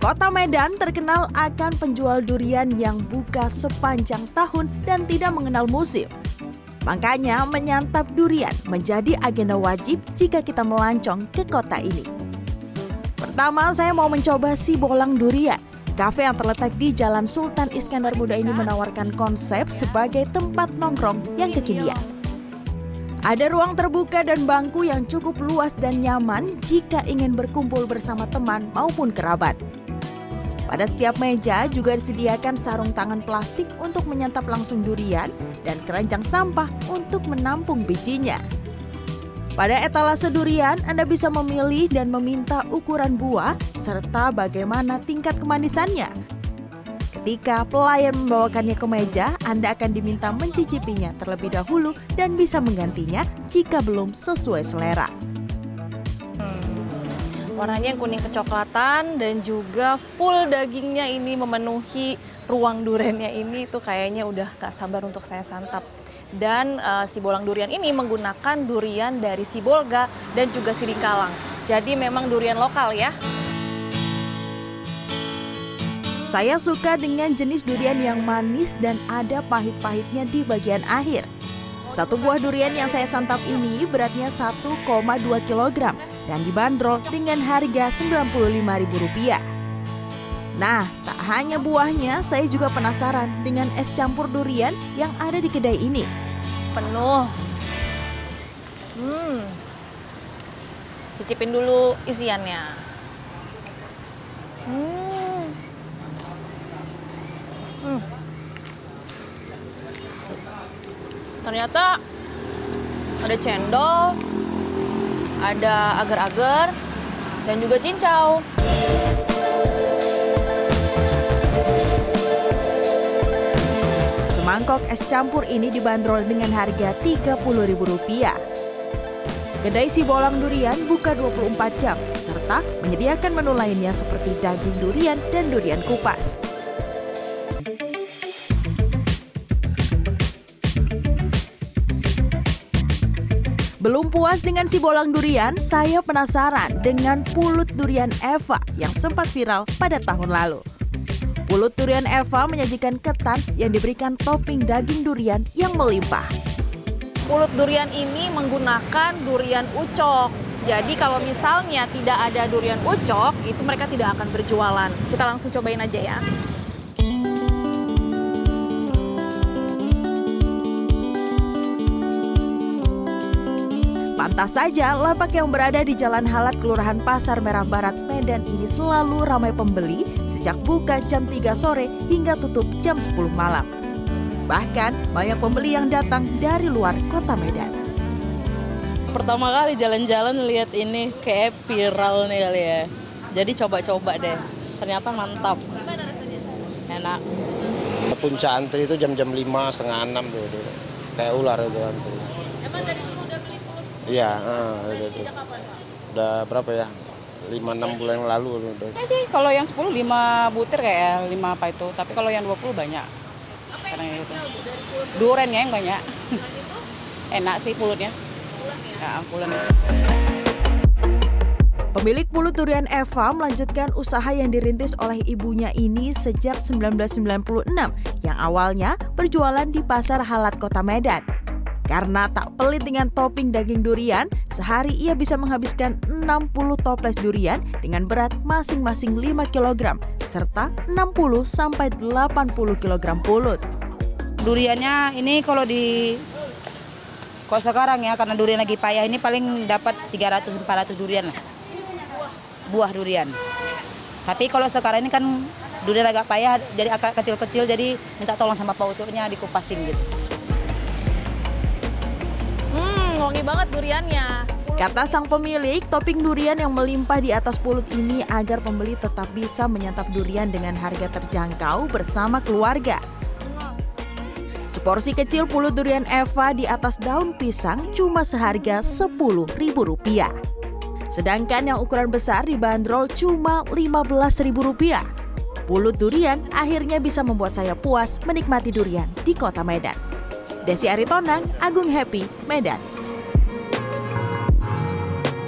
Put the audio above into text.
Kota Medan terkenal akan penjual durian yang buka sepanjang tahun dan tidak mengenal musim. Makanya menyantap durian menjadi agenda wajib jika kita melancong ke kota ini. Pertama, saya mau mencoba si bolang durian. Kafe yang terletak di Jalan Sultan Iskandar Muda ini menawarkan konsep sebagai tempat nongkrong yang kekinian. Ada ruang terbuka dan bangku yang cukup luas dan nyaman jika ingin berkumpul bersama teman maupun kerabat. Pada setiap meja juga disediakan sarung tangan plastik untuk menyantap langsung durian dan keranjang sampah untuk menampung bijinya. Pada etalase durian, Anda bisa memilih dan meminta ukuran buah serta bagaimana tingkat kemanisannya. Ketika pelayan membawakannya ke meja, Anda akan diminta mencicipinya terlebih dahulu dan bisa menggantinya jika belum sesuai selera. Warnanya yang kuning kecoklatan dan juga full dagingnya ini memenuhi ruang duriannya ini itu kayaknya udah gak sabar untuk saya santap. Dan uh, si bolang durian ini menggunakan durian dari Sibolga dan juga Sirikalang. Jadi memang durian lokal ya. Saya suka dengan jenis durian yang manis dan ada pahit-pahitnya di bagian akhir. Satu buah durian yang saya santap ini beratnya 1,2 kg dan dibanderol dengan harga Rp95.000. Nah, tak hanya buahnya, saya juga penasaran dengan es campur durian yang ada di kedai ini. Penuh. Hmm. Cicipin dulu isiannya. Hmm. Hmm. ternyata ada cendol, ada agar-agar, dan juga cincau. Semangkok es campur ini dibanderol dengan harga Rp30.000. Kedai si bolang durian buka 24 jam, serta menyediakan menu lainnya seperti daging durian dan durian kupas. Belum puas dengan si bolang durian, saya penasaran dengan pulut durian Eva yang sempat viral pada tahun lalu. Pulut durian Eva menyajikan ketan yang diberikan topping daging durian yang melimpah. Pulut durian ini menggunakan durian ucok. Jadi kalau misalnya tidak ada durian ucok, itu mereka tidak akan berjualan. Kita langsung cobain aja ya. Pantas saja lapak yang berada di Jalan Halat Kelurahan Pasar Merah Barat Medan ini selalu ramai pembeli sejak buka jam 3 sore hingga tutup jam 10 malam. Bahkan banyak pembeli yang datang dari luar kota Medan. Pertama kali jalan-jalan lihat ini kayak viral nih kali ya. Jadi coba-coba deh. Ternyata mantap. Enak. Puncak antri itu jam-jam 5, setengah 6 tuh, tuh. Kayak ular itu antri. Emang dari dulu udah beli pulut Iya, ah, itu, itu. Pak? Udah berapa ya? 5-6 bulan yang lalu. Udah. Ya sih, kalau yang 10 5 butir kayak 5 apa itu. Tapi kalau yang 20 banyak. Apa Karena yang itu. dari pulut Durennya yang banyak. itu? Enak sih pulutnya. Ya? Ya, pulutnya. Pemilik pulut durian Eva melanjutkan usaha yang dirintis oleh ibunya ini sejak 1996 yang awalnya berjualan di Pasar Halat Kota Medan. Karena tak pelit dengan topping daging durian, sehari ia bisa menghabiskan 60 toples durian dengan berat masing-masing 5 kg serta 60 sampai 80 kg pulut. duriannya ini kalau di kalau sekarang ya karena durian lagi payah ini paling dapat 300 400 durian lah. Buah durian. Tapi kalau sekarang ini kan durian agak payah jadi agak kecil-kecil jadi minta tolong sama Pak Ucuknya dikupasin gitu. Wangi banget duriannya. Kata sang pemilik, topping durian yang melimpah di atas pulut ini agar pembeli tetap bisa menyantap durian dengan harga terjangkau bersama keluarga. Seporsi kecil pulut durian Eva di atas daun pisang cuma seharga Rp10.000. Sedangkan yang ukuran besar dibanderol cuma Rp15.000. Pulut durian akhirnya bisa membuat saya puas menikmati durian di kota Medan. Desi Aritonang, Agung Happy, Medan.